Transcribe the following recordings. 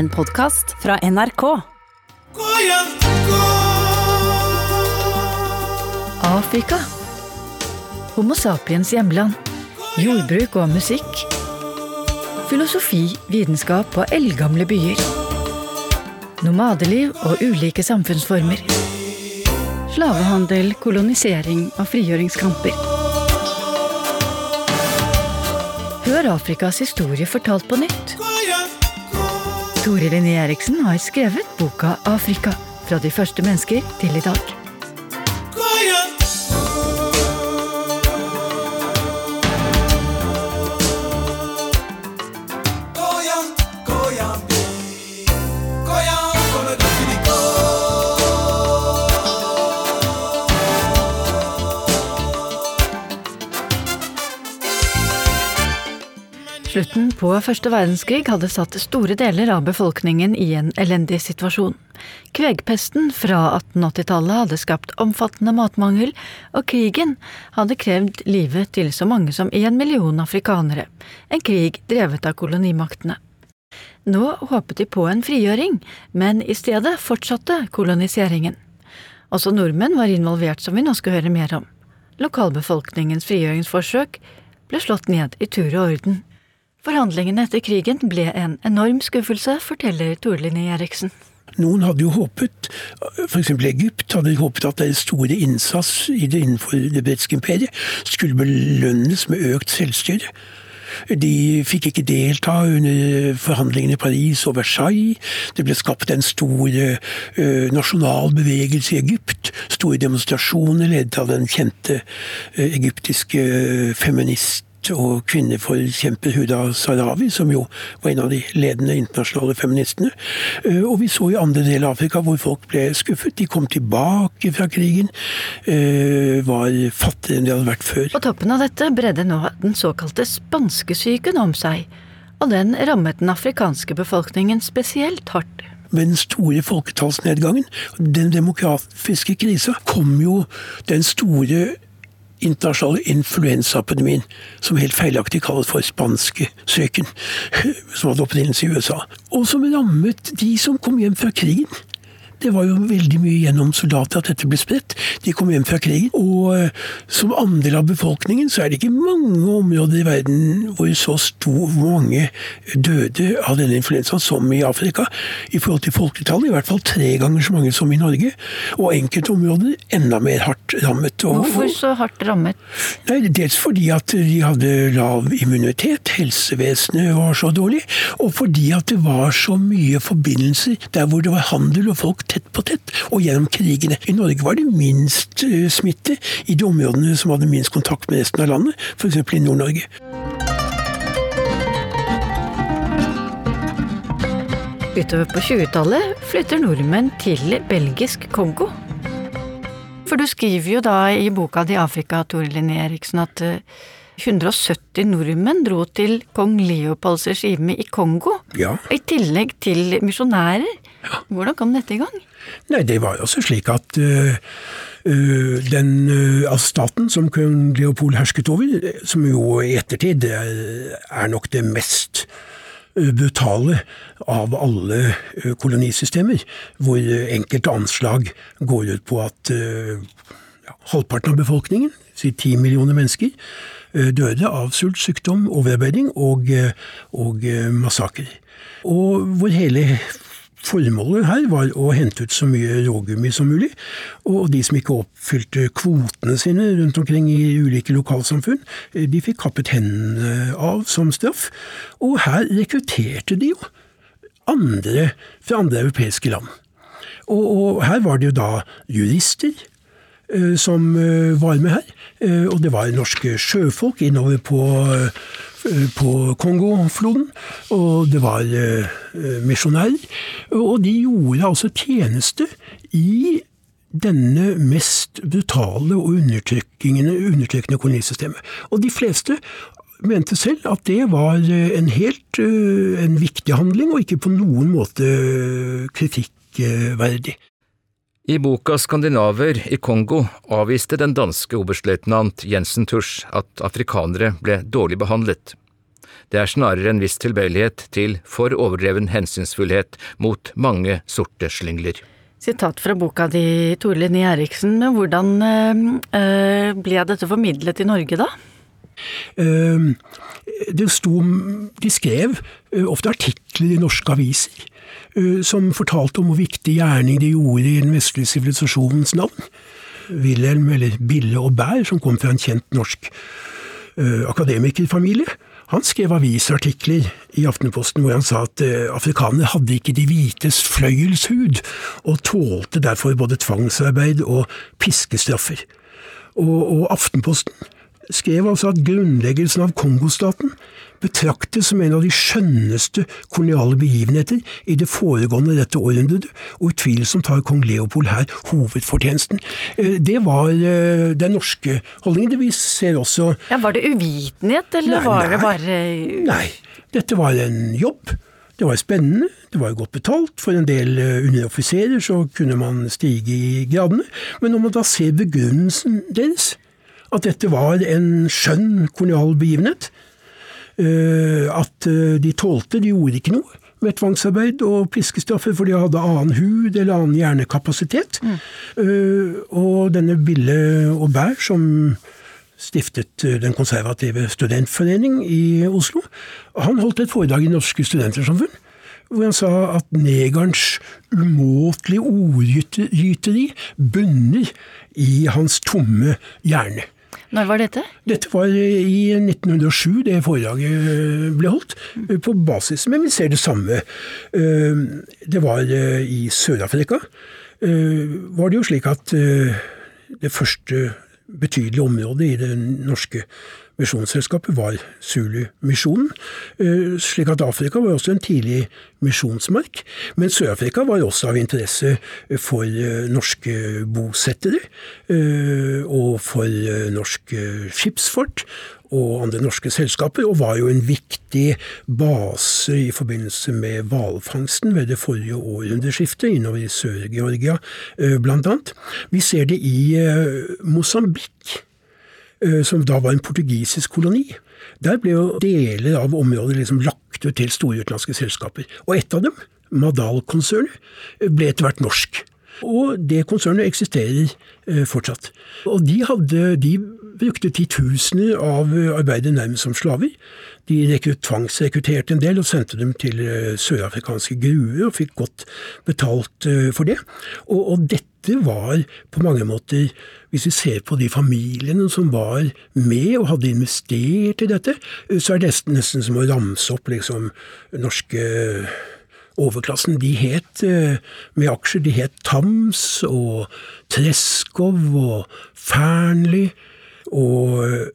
En podkast fra NRK. Afrika. Homo sapiens hjemland. Jordbruk og musikk. Filosofi, vitenskap og eldgamle byer. Nomadeliv og ulike samfunnsformer. Slavehandel, kolonisering og frigjøringskamper. Hør Afrikas historie fortalt på nytt. Tore Linné Eriksen har skrevet boka Afrika. Fra de første mennesker til i dag. Slutten på første verdenskrig hadde satt store deler av befolkningen i en elendig situasjon. Kvegpesten fra 1880-tallet hadde skapt omfattende matmangel, og krigen hadde krevd livet til så mange som en million afrikanere, en krig drevet av kolonimaktene. Nå håpet de på en frigjøring, men i stedet fortsatte koloniseringen. Også nordmenn var involvert, som vi nå skal høre mer om. Lokalbefolkningens frigjøringsforsøk ble slått ned i tur og orden. Forhandlingene etter krigen ble en enorm skuffelse, forteller Torlinni Eriksen. Noen hadde jo håpet, f.eks. Egypt hadde håpet at deres store innsats innenfor det britiske imperiet skulle belønnes med økt selvstyre. De fikk ikke delta under forhandlingene i Paris og Versailles. Det ble skapt en stor nasjonal bevegelse i Egypt. Store demonstrasjoner ledet av den kjente egyptiske feminist og kvinneforkjemper Huda Sarawi, som jo var en av de ledende internasjonale feministene. Og vi så i andre deler av Afrika hvor folk ble skuffet. De kom tilbake fra krigen, var fattigere enn de hadde vært før. På toppen av dette bredde nå den såkalte spanskesyken om seg, og den rammet den afrikanske befolkningen spesielt hardt. Med den store folketallsnedgangen, den demografiske krisa, kom jo den store internasjonale influensaepidemien, som helt feilaktig kalles for spanskesyken, som hadde opprinnelse i USA, og som rammet de som kom hjem fra krigen. Det var jo veldig mye gjennom soldater at dette ble spredt. De kom hjem fra krigen. Og som andel av befolkningen så er det ikke mange områder i verden hvor så stor mange døde av denne influensaen som i Afrika. I forhold til folketallet i hvert fall tre ganger så mange som i Norge. Og enkelte områder enda mer hardt rammet. Og, Hvorfor så hardt rammet? Nei, Dels fordi at de hadde lav immunitet, helsevesenet var så dårlig, og fordi at det var så mye forbindelser der hvor det var handel og folk tett på tett, og gjennom krigene. I Norge var det minst smitte i de områdene som hadde minst kontakt med resten av landet, f.eks. i Nord-Norge. Utover på 20-tallet flytter nordmenn til belgisk Kongo. For du skriver jo da i boka di Afrika, Tore Linné Eriksen, at 170 nordmenn dro til kong Leopolds regime i Kongo. Ja. I tillegg til misjonærer. Hvordan kom dette i gang? Nei, det var jo også slik at uh, den uh, staten som kong Leopold hersket over, som jo i ettertid er nok det mest brutale av alle kolonisystemer, hvor enkelte anslag går ut på at ja, halvparten av befolkningen, si ti millioner mennesker, døde av sult, sykdom, overarbeiding og, og massakrer. Og hvor hele Formålet her var å hente ut så mye rågummi som mulig, og de som ikke oppfylte kvotene sine rundt omkring i ulike lokalsamfunn, de fikk kappet hendene av som straff. Og her rekrutterte de jo andre fra andre europeiske land. Og, og her var det jo da jurister som var med her, og det var norske sjøfolk innover på på Kongofloden, og det var misjonærer. Og de gjorde altså tjeneste i denne mest brutale og undertrykkende kolonisystemet. Og de fleste mente selv at det var en helt en viktig handling, og ikke på noen måte kritikkverdig. I boka Skandinaver i Kongo avviste den danske oberstløytnant Jensen Tusch at afrikanere ble dårlig behandlet. det er snarere en viss tilbøyelighet til for overdreven hensynsfullhet mot mange sorte slyngler. Sitat fra boka di, Tore Linni Eriksen, hvordan øh, ble dette formidlet i Norge, da? Det sto De skrev uh, ofte artikler i norske aviser uh, som fortalte om hvor viktig gjerning de gjorde i den vestlige sivilisasjonens navn. Wilhelm, eller Bille og Bær, som kom fra en kjent norsk akademikerfamilie, han skrev avisartikler i Aftenposten hvor han sa at afrikanere hadde ikke de hvites fløyelshud, og tålte derfor både tvangsarbeid og piskestraffer. Og, og Aftenposten skrev altså at grunnleggelsen av Kongostaten betraktes som en av de skjønneste koloniale begivenheter i det foregående dette århundret, og utvilsomt har kong Leopold her hovedfortjenesten. Eh, det var eh, den norske holdningen. Vi ser også ja, Var det uvitenhet, eller nei, var det bare Nei, dette var en jobb. Det var spennende, det var godt betalt. For en del eh, underoffiserer så kunne man stige i gradene. Men når man da ser begrunnelsen deres, at dette var en skjønn kolonial begivenhet, Eh, at eh, de tålte, de gjorde ikke noe med tvangsarbeid og piskestraffer, for de hadde annen hud eller annen hjernekapasitet. Mm. Eh, og denne Bille Aubert, som stiftet Den konservative studentforening i Oslo, han holdt et foredrag i Norske Studentersamfunn. Hvor han sa at negerens umåtelige ordgyteri bunner i hans tomme hjerne. Når var dette? Dette var i 1907 det foredraget eh, ble holdt, eh, på basis. Men vi ser det samme. Eh, det var i Sør-Afrika. Var det jo slik at det første betydelige området i det norske Misjonsselskapet var Zulu-misjonen, eh, slik at Afrika var også en tidlig misjonsmark. Men Sør-Afrika var også av interesse for eh, norske bosettere, eh, og for norsk skipsfart og andre norske selskaper, og var jo en viktig base i forbindelse med hvalfangsten ved det forrige århundreskiftet innover i Sør-Georgia bl.a. Vi ser det i Mosambik Eh, som da var en portugisisk koloni. Der ble jo deler av området liksom lagt ut til store utenlandske selskaper. Og ett av dem, Madal-konsernet, ble etter hvert norsk. Og det konsernet eksisterer eh, fortsatt. Og de, hadde, de brukte titusener av arbeidere nærmest som slaver. De tvangsrekrutterte en del og sendte dem til eh, sørafrikanske gruer og fikk godt betalt for det. Og, og dette var på mange måter hvis vi ser på de familiene som var med og hadde investert i dette, så er det nesten som å ramse opp liksom norske overklassen. De het eh, med aksjer, de het Tams og Treskov og Fearnley, og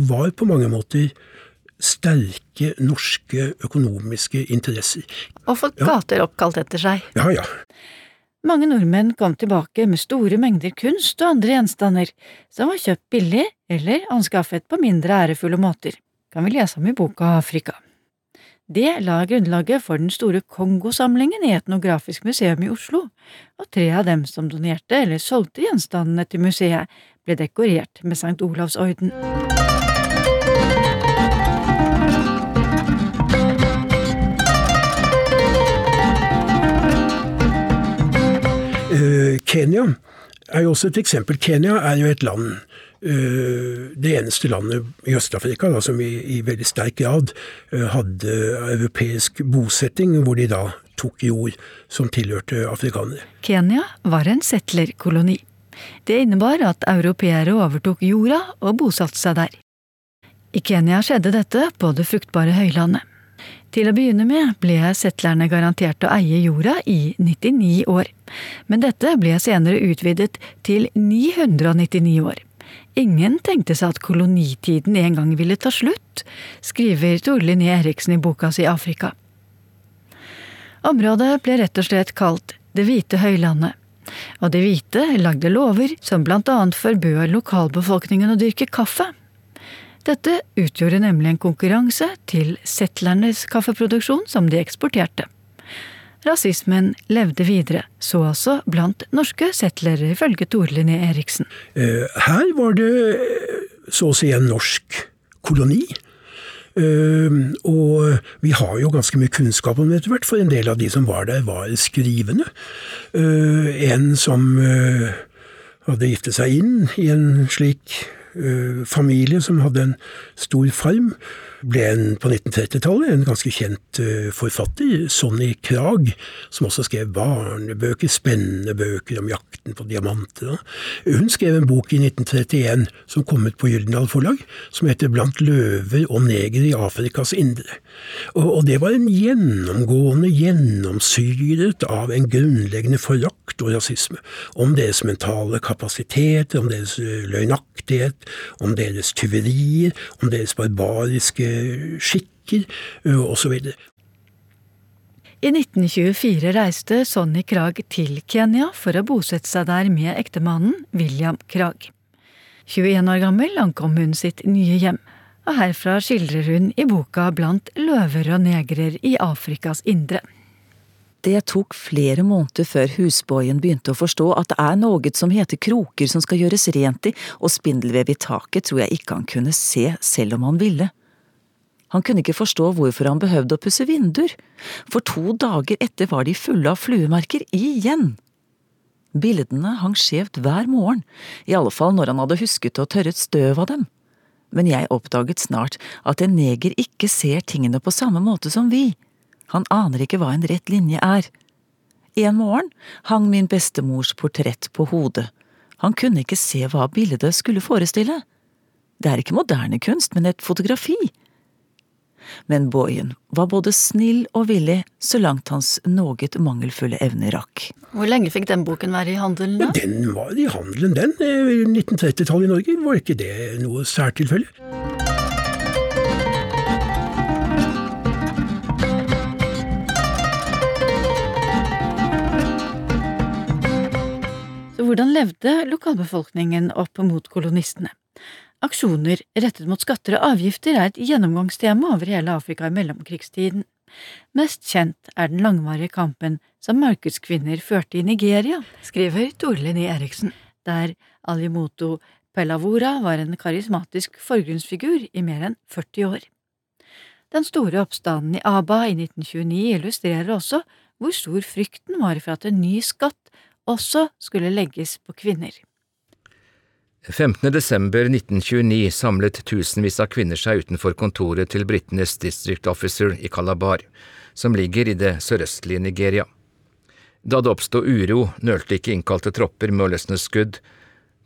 var på mange måter sterke norske økonomiske interesser. Og fått gater ja. oppkalt etter seg. Ja, ja. Mange nordmenn kom tilbake med store mengder kunst og andre gjenstander som var kjøpt billig eller anskaffet på mindre ærefulle måter, kan vi lese om i boka Afrika. Det la grunnlaget for den store Kongosamlingen i Etnografisk museum i Oslo, og tre av dem som donerte eller solgte gjenstandene til museet, ble dekorert med St. Olavs orden. Eh, Kenya er jo også et eksempel. Kenya er jo et land det eneste landet i Øst-Afrika som i, i, veldig sterk grad eh, hadde europeisk bosetting, hvor de da tok jord som tilhørte afrikanere. Kenya var en settlerkoloni. Det innebar at europeere overtok jorda og bosatte seg der. I Kenya skjedde dette på det fruktbare høylandet. Til å begynne med ble settlerne garantert å eie jorda i 99 år, men dette ble senere utvidet til 999 år. Ingen tenkte seg at kolonitiden en gang ville ta slutt, skriver Tor Linné Eriksen i boka si Afrika. Området ble rett og slett kalt Det hvite høylandet, og de hvite lagde lover som blant annet forbød lokalbefolkningen å dyrke kaffe. Dette utgjorde nemlig en konkurranse til settlernes kaffeproduksjon som de eksporterte. Rasismen levde videre, så også blant norske settlere, ifølge Tore Linné Eriksen. Eh, her var det så å si en norsk koloni. Og vi har jo ganske mye kunnskap om det etter hvert, for en del av de som var der, var skrivende. En som hadde giftet seg inn i en slik familie som hadde en stor farm, ble en, på 1930-tallet en ganske kjent uh, forfatter, Sonny Krag, som også skrev barnebøker, spennende bøker om jakten på diamanter. Hun skrev en bok i 1931 som kom ut på Gyldendal forlag, som heter Blant løver og negere i Afrikas indre. Og, det var en gjennomgående gjennomsyret av en grunnleggende forakt og rasisme. Om deres mentale kapasitet, om deres eh, løgnaktighet, om deres tyverier, om deres barbariske skikker osv. I 1924 reiste Sonny Krag til Kenya for å bosette seg der med ektemannen William Krag. 21 år gammel ankom hun sitt nye hjem, og herfra skildrer hun i boka Blant løver og negrer i Afrikas indre. Det tok flere måneder før husboyen begynte å forstå at det er noe som heter kroker som skal gjøres rent i, og spindelvev i taket tror jeg ikke han kunne se selv om han ville. Han kunne ikke forstå hvorfor han behøvde å pusse vinduer, for to dager etter var de fulle av fluemerker igjen. Bildene hang skjevt hver morgen, i alle fall når han hadde husket å tørre et støv av dem. Men jeg oppdaget snart at en neger ikke ser tingene på samme måte som vi. Han aner ikke hva en rett linje er. En morgen hang min bestemors portrett på hodet. Han kunne ikke se hva bildet skulle forestille. Det er ikke moderne kunst, men et fotografi men Boyen var både snill og villig så langt hans noget mangelfulle evner rakk. Hvor lenge fikk den boken være i handelen da? Den var i handelen, den. 1930-tallet i Norge. Var ikke det noe særtilfelle? Hvordan levde lokalbefolkningen opp mot kolonistene? Aksjoner rettet mot skatter og avgifter er et gjennomgangstema over hele Afrika i mellomkrigstiden. Mest kjent er den langvarige kampen som markedskvinner førte i Nigeria, skriver Tore Linné Eriksen, der Alimoto Pelavora var en karismatisk forgrunnsfigur i mer enn 40 år. Den store oppstanden i Aba i 1929 illustrerer også hvor stor frykten var for at en ny skatt også skulle legges på kvinner. 15. desember 1929 samlet tusenvis av kvinner seg utenfor kontoret til britenes District Officer i Calabar, som ligger i det sørøstlige Nigeria. Da det oppstod uro, nølte ikke innkalte tropper med å løsne skudd.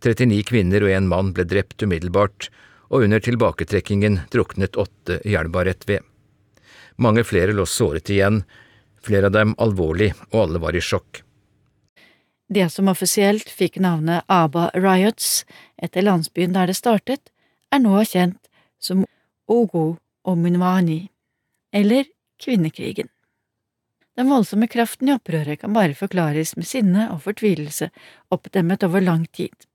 39 kvinner og en mann ble drept umiddelbart, og under tilbaketrekkingen druknet åtte i elva rett ved. Mange flere lå såret igjen, flere av dem alvorlig, og alle var i sjokk. Det som offisielt fikk navnet Aba Riots etter landsbyen der det startet, er nå kjent som Ogo Ominwani, eller kvinnekrigen. Den voldsomme kraften i opprøret kan bare forklares med sinne og fortvilelse oppdemmet over lang tid.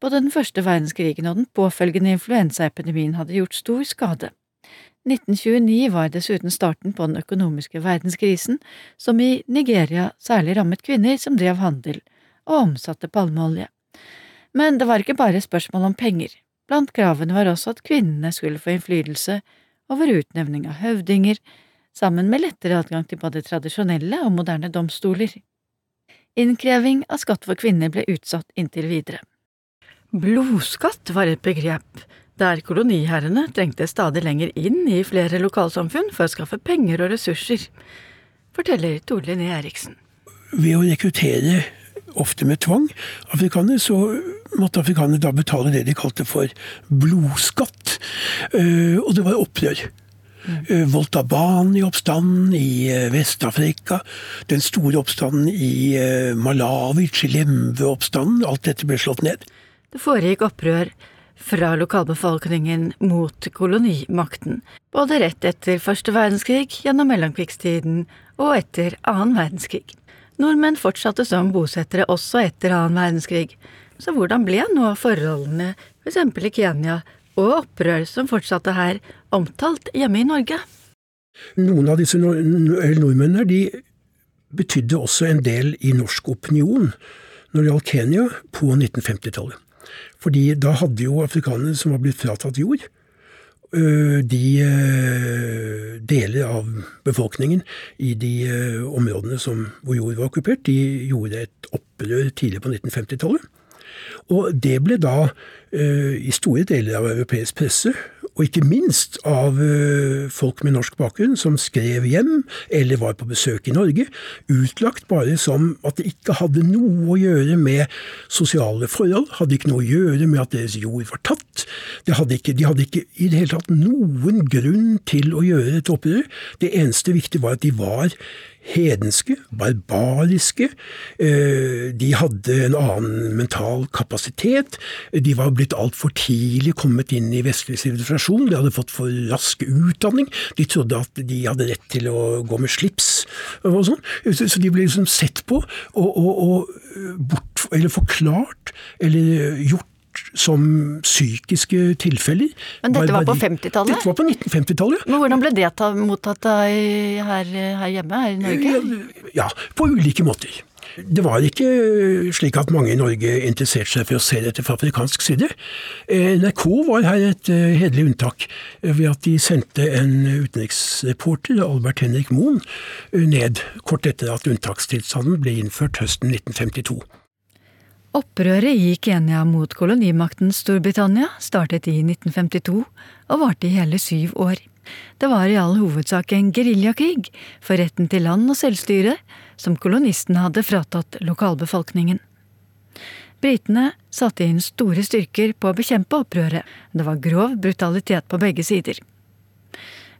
Både den første verdenskrigen og den påfølgende influensaepidemien hadde gjort stor skade. 1929 var dessuten starten på den økonomiske verdenskrisen, som i Nigeria særlig rammet kvinner som drev handel og omsatte palmeolje. Men det var ikke bare spørsmål om penger. Blant kravene var også at kvinnene skulle få innflytelse over utnevning av høvdinger, sammen med lettere adgang til både tradisjonelle og moderne domstoler. Innkreving av skatt for kvinner ble utsatt inntil videre. Blodskatt var et begrep der koloniherrene trengte stadig lenger inn i flere lokalsamfunn for å skaffe penger og ressurser, forteller Tore Linné Eriksen. Ved å rekruttere, ofte med tvang, afrikanere, så måtte afrikanere da betale det de kalte for blodskatt. Eh, og det var opprør. Mm. i oppstanden i eh, Vest-Afrika, den store oppstanden i Malawi, Chilemve-oppstanden, alt dette ble slått ned. Det foregikk opprør fra lokalbefolkningen mot kolonimakten, både rett etter første verdenskrig, gjennom mellomkrigstiden og etter annen verdenskrig. Nordmenn fortsatte som bosettere også etter annen verdenskrig, så hvordan ble nå forholdene for eksempel i Kenya og opprør som fortsatte her, omtalt hjemme i Norge? Noen av disse nordmennene de betydde også en del i norsk opinion når det gjaldt Kenya på 1950-tallet. Fordi da hadde jo afrikanere som var blitt fratatt jord, de deler av befolkningen i de områdene som, hvor jord var okkupert, de gjorde et opprør tidlig på 1950-tallet. Og det ble da, i store deler av europeisk presse, og ikke minst av eh, folk med norsk bakgrunn som skrev hjem eller var på besøk i Norge, utlagt bare som at det ikke hadde noe å gjøre med sosiale forhold, hadde ikke noe å gjøre med at deres jord var tatt. Hadde ikke, de hadde ikke i det hele tatt noen grunn til å gjøre et opprør. Det eneste viktige var at de var hedenske, barbariske. Eh, de hadde en annen mental kapasitet. De var blitt altfor tidlig kommet inn i vestlig sivilisasjon. De hadde fått for rask utdanning. De trodde at de hadde rett til å gå med slips og sånn. Så de ble liksom sett på og, og, og bort, eller forklart eller gjort som psykiske tilfeller. Men dette var på 50-tallet? Dette var på 1950-tallet. Men Hvordan ble det mottatt her, her, hjemme, her i Norge? Ja, på ulike måter. Det var ikke slik at mange i Norge interesserte seg for å se dette fra afrikansk side. NRK var her et eh, hederlig unntak ved at de sendte en utenriksreporter, Albert Henrik Moen, ned kort etter at unntakstilstanden ble innført høsten 1952. Opprøret i Kenya mot kolonimakten Storbritannia startet i 1952 og varte i hele syv år. Det var i all hovedsak en geriljakrig for retten til land og selvstyre som kolonistene hadde fratatt lokalbefolkningen. Britene satte inn store styrker på å bekjempe opprøret. Det var grov brutalitet på begge sider.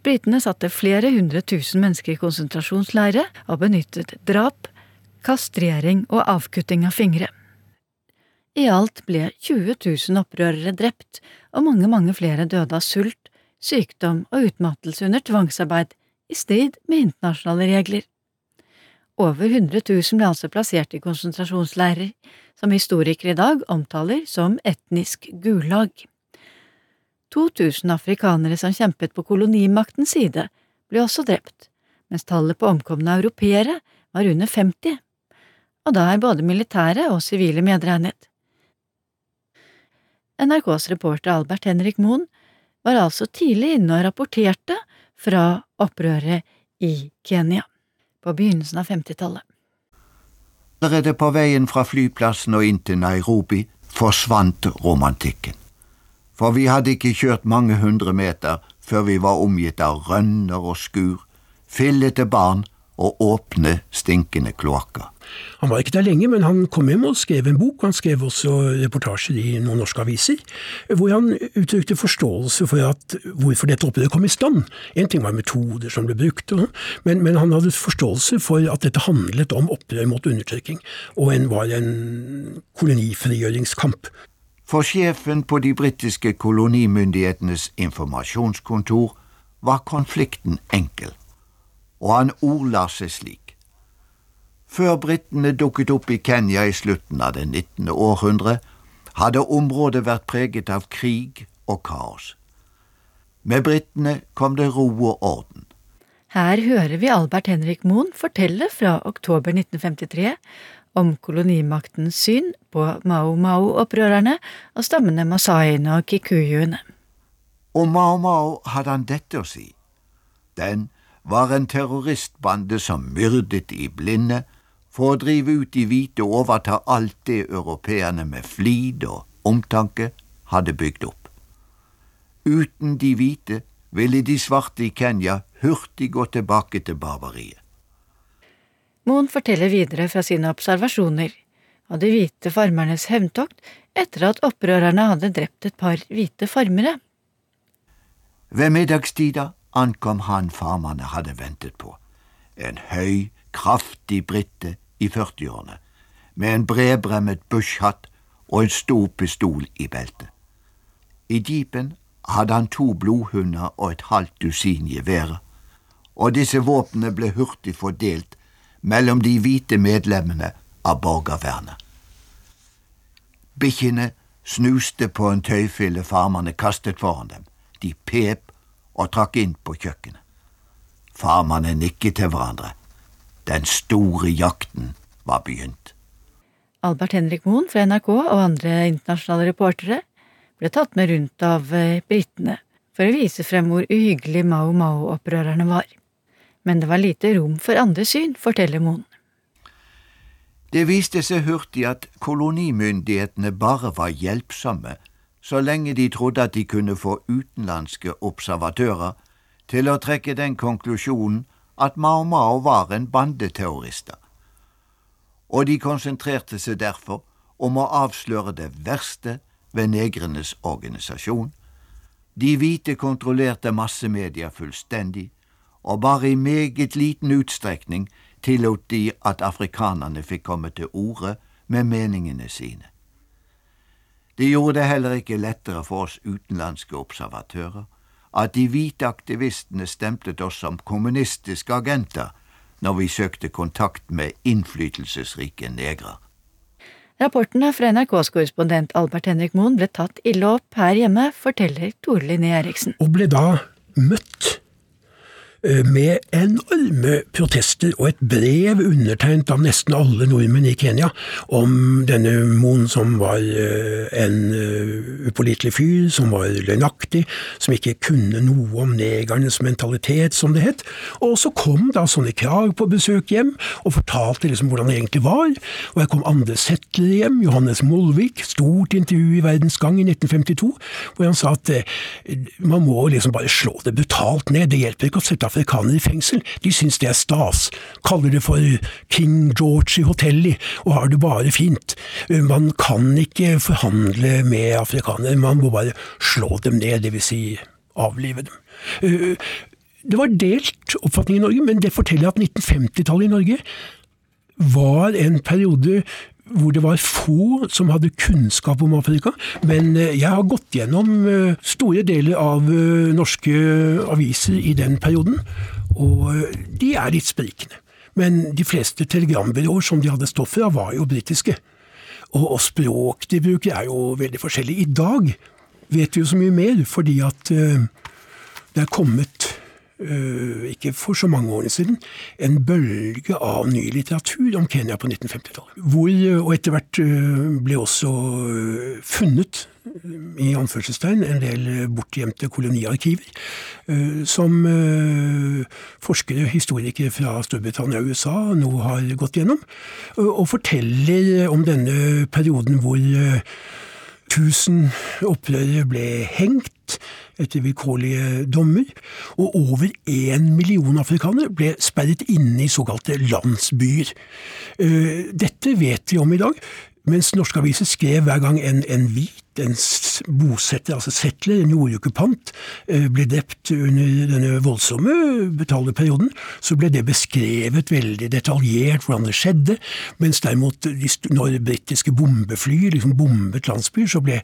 Britene satte flere hundre tusen mennesker i konsentrasjonsleire og benyttet drap, kastrering og avkutting av fingre. I alt ble 20 000 opprørere drept, og mange, mange flere døde av sult, sykdom og utmattelse under tvangsarbeid, i strid med internasjonale regler. Over 100 000 ble altså plassert i konsentrasjonsleirer, som historikere i dag omtaler som etnisk gulag. 2000 afrikanere som kjempet på kolonimaktens side, ble også drept, mens tallet på omkomne europeere var under 50, og da er både militære og sivile medregnet. NRKs reporter Albert Henrik Moen var altså tidlig inne og rapporterte fra opprøret i Kenya på begynnelsen av 50-tallet. Allerede på veien fra flyplassen og inn til Nairobi forsvant romantikken. For vi hadde ikke kjørt mange hundre meter før vi var omgitt av rønner og skur, fillete barn og åpne, stinkende kloakker. Han var ikke der lenge, men han kom hjem og skrev en bok. Han skrev også reportasjer i noen norske aviser, hvor han uttrykte forståelse for at, hvorfor dette opprøret kom i stand. En ting var metoder som ble brukt, men, men, han hadde forståelse for at dette handlet om opprør mot undertrykking, og en var en kolonifrigjøringskamp. For sjefen på de britiske kolonimyndighetenes informasjonskontor var konflikten enkel, og han ordla seg slik. Før britene dukket opp i Kenya i slutten av det 19. århundre, hadde området vært preget av krig og kaos. Med britene kom det ro og orden. Her hører vi Albert Henrik Moen fortelle fra oktober 1953 om kolonimaktens syn på Mao-Mao-opprørerne og stammene masaiene og kikuyuene. Om Mao-Mao hadde han dette å si. Den var en terroristbande som myrdet i blinde, for å drive ut de hvite og overta alt det europeerne med flid og omtanke hadde bygd opp. Uten de hvite ville de svarte i Kenya hurtig gå tilbake til barbariet. Moen forteller videre fra sine observasjoner av de hvite farmernes hevntokt etter at opprørerne hadde drept et par hvite farmere. Ved middagstida ankom han farmerne hadde ventet på, en høy, kraftig brite i 40-årene, med en bredbremmet bushhatt og en stor pistol i beltet. I jeepen hadde han to blodhunder og et halvt dusin geværer, og disse våpnene ble hurtig fordelt mellom de hvite medlemmene av borgervernet. Bikkjene snuste på en tøyfille farmerne kastet foran dem. De pep og trakk inn på kjøkkenet. Farmerne nikket til hverandre. Den store jakten var begynt. Albert Henrik Moen fra NRK og andre internasjonale reportere ble tatt med rundt av eh, britene, for å vise frem hvor uhyggelig Mao Mao-opprørerne var. Men det var lite rom for andre syn, forteller Moen. Det viste seg hurtig at kolonimyndighetene bare var hjelpsomme så lenge de trodde at de kunne få utenlandske observatører til å trekke den konklusjonen at Mao Mao var en bandeterrorister. Og de konsentrerte seg derfor om å avsløre det verste ved negrenes organisasjon. De hvite kontrollerte massemedia fullstendig, og bare i meget liten utstrekning tillot de at afrikanerne fikk komme til orde med meningene sine. Det gjorde det heller ikke lettere for oss utenlandske observatører at de hvite aktivistene stemplet oss som kommunistiske agenter når vi søkte kontakt med innflytelsesrike negrer. Rapportene fra NRKs korrespondent Albert Henrik Moen ble tatt ille opp her hjemme, forteller Tore Linné Eriksen. Og ble da møtt med enorme protester og et brev undertegnet av nesten alle nordmenn i Kenya om denne Moen som var eh, en eh, upålitelig fyr, som var løgnaktig, som ikke kunne noe om negernes mentalitet, som det het. Og så kom da sånne Krag på besøk hjem og fortalte liksom hvordan det egentlig var. Og her kom andre settlere hjem, Johannes Molvik, stort intervju i Verdens Gang i 1952, hvor han sa at man må liksom bare slå det brutalt ned, det hjelper ikke å sette av afrikanere i fengsel. De syns det er stas. Kaller det for King George i hotellet og har det bare fint. Man kan ikke forhandle med afrikanere, man må bare slå dem ned, dvs. Si avlive dem. Eh, det var delt oppfatning i Norge, men det forteller at 1950-tallet i Norge var en periode hvor det var få som hadde kunnskap om Afrika. Men eh, jeg har gått gjennom eh, store deler av eh, norske aviser i den perioden, og de er litt sprikende. Men de fleste telegrambyråer som de hadde stoff fra, var jo britiske. Og, språk de bruker er jo veldig forskjellig. I dag vet vi jo så mye mer, fordi at det er kommet ikke for så mange årene siden, en bølge av ny litteratur om Kenya på 1950-tallet. Hvor, øh, og etter hvert øh, ble også funnet, i anførselstegn, en del bortgjemte koloniarkiver, som forskere, historikere fra Storbritannia og USA nå har gått gjennom, og forteller om denne perioden hvor tusen opprørere ble hengt etter vilkårlige dommer, og over én million afrikanere ble sperret inne i såkalte landsbyer. Eh, dette vet vi om i dag, mens norske aviser skrev hver gang en, en hvit en bosetter, altså settler, en jordokkupant, eh, ble drept under denne voldsomme betaleperioden, så ble det beskrevet veldig detaljert hvordan det skjedde, mens derimot når britiske bombefly liksom bombet landsbyer, så ble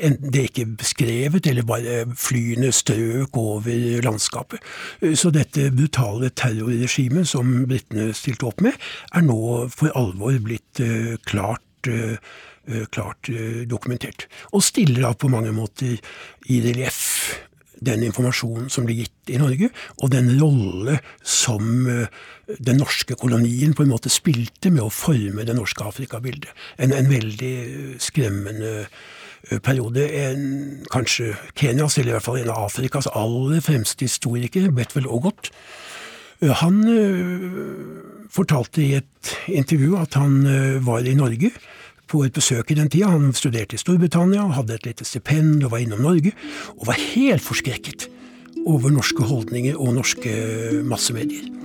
det ikke beskrevet, eller bare flyene strøk over landskapet. Eh, så dette brutale terrorregimet som britene stilte opp med, er nå for alvor blitt eh, klart Eh, klart eh, dokumentert. Og stiller da på mange måter i relieff den informasjonen som blir gitt i Norge, og den rolle som eh, den norske kolonien på en måte spilte med å forme det norske Afrikabildet. En, en veldig skremmende periode. En, kanskje Kenyas, eller i hvert fall en av Afrikas aller fremste historikere, Betwell Ogot, han fortalte i et intervju at han var i Norge på et besøk i den tida. Han studerte i Storbritannia, hadde et lite stipend og var innom Norge, og var helt forskrekket over norske holdninger og norske massemedier.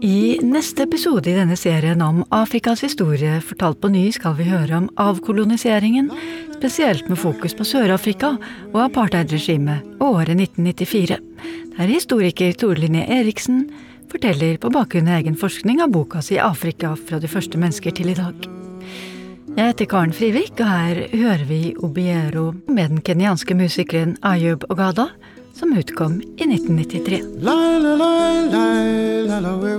I neste episode i denne serien om Afrikas historie fortalt på ny skal vi høre om avkoloniseringen, spesielt med fokus på Sør-Afrika og apartheidregimet året 1994, der historiker Tore Linné Eriksen forteller på bakgrunn av egen forskning av boka si Afrika fra de første mennesker til i dag. Jeg heter Karen Frivik, og her hører vi Obiero med den kenyanske musikeren Ayub Ogada, som utkom i 1993. La, la, la, la, la,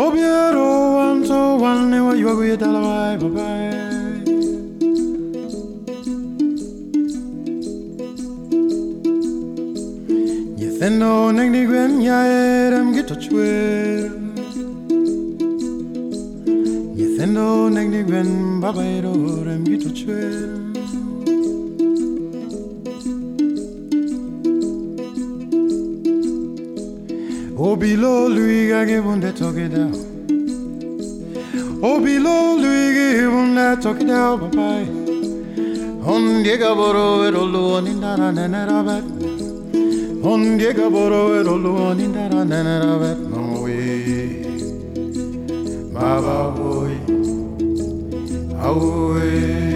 obiero wanto wane wa yuago ye dalawai babai Yethendo negni gwen yaerem gito chwer Yethendo negni gwen babairo rem gito chwer Obilo luiga gibunde toki dao. Obilo luiga gibunde toki dao oh, papai. On diega boro ero luoni dara nene rabet. On diega boro ero luoni dara nene rabet. No way. Baba boy. Away.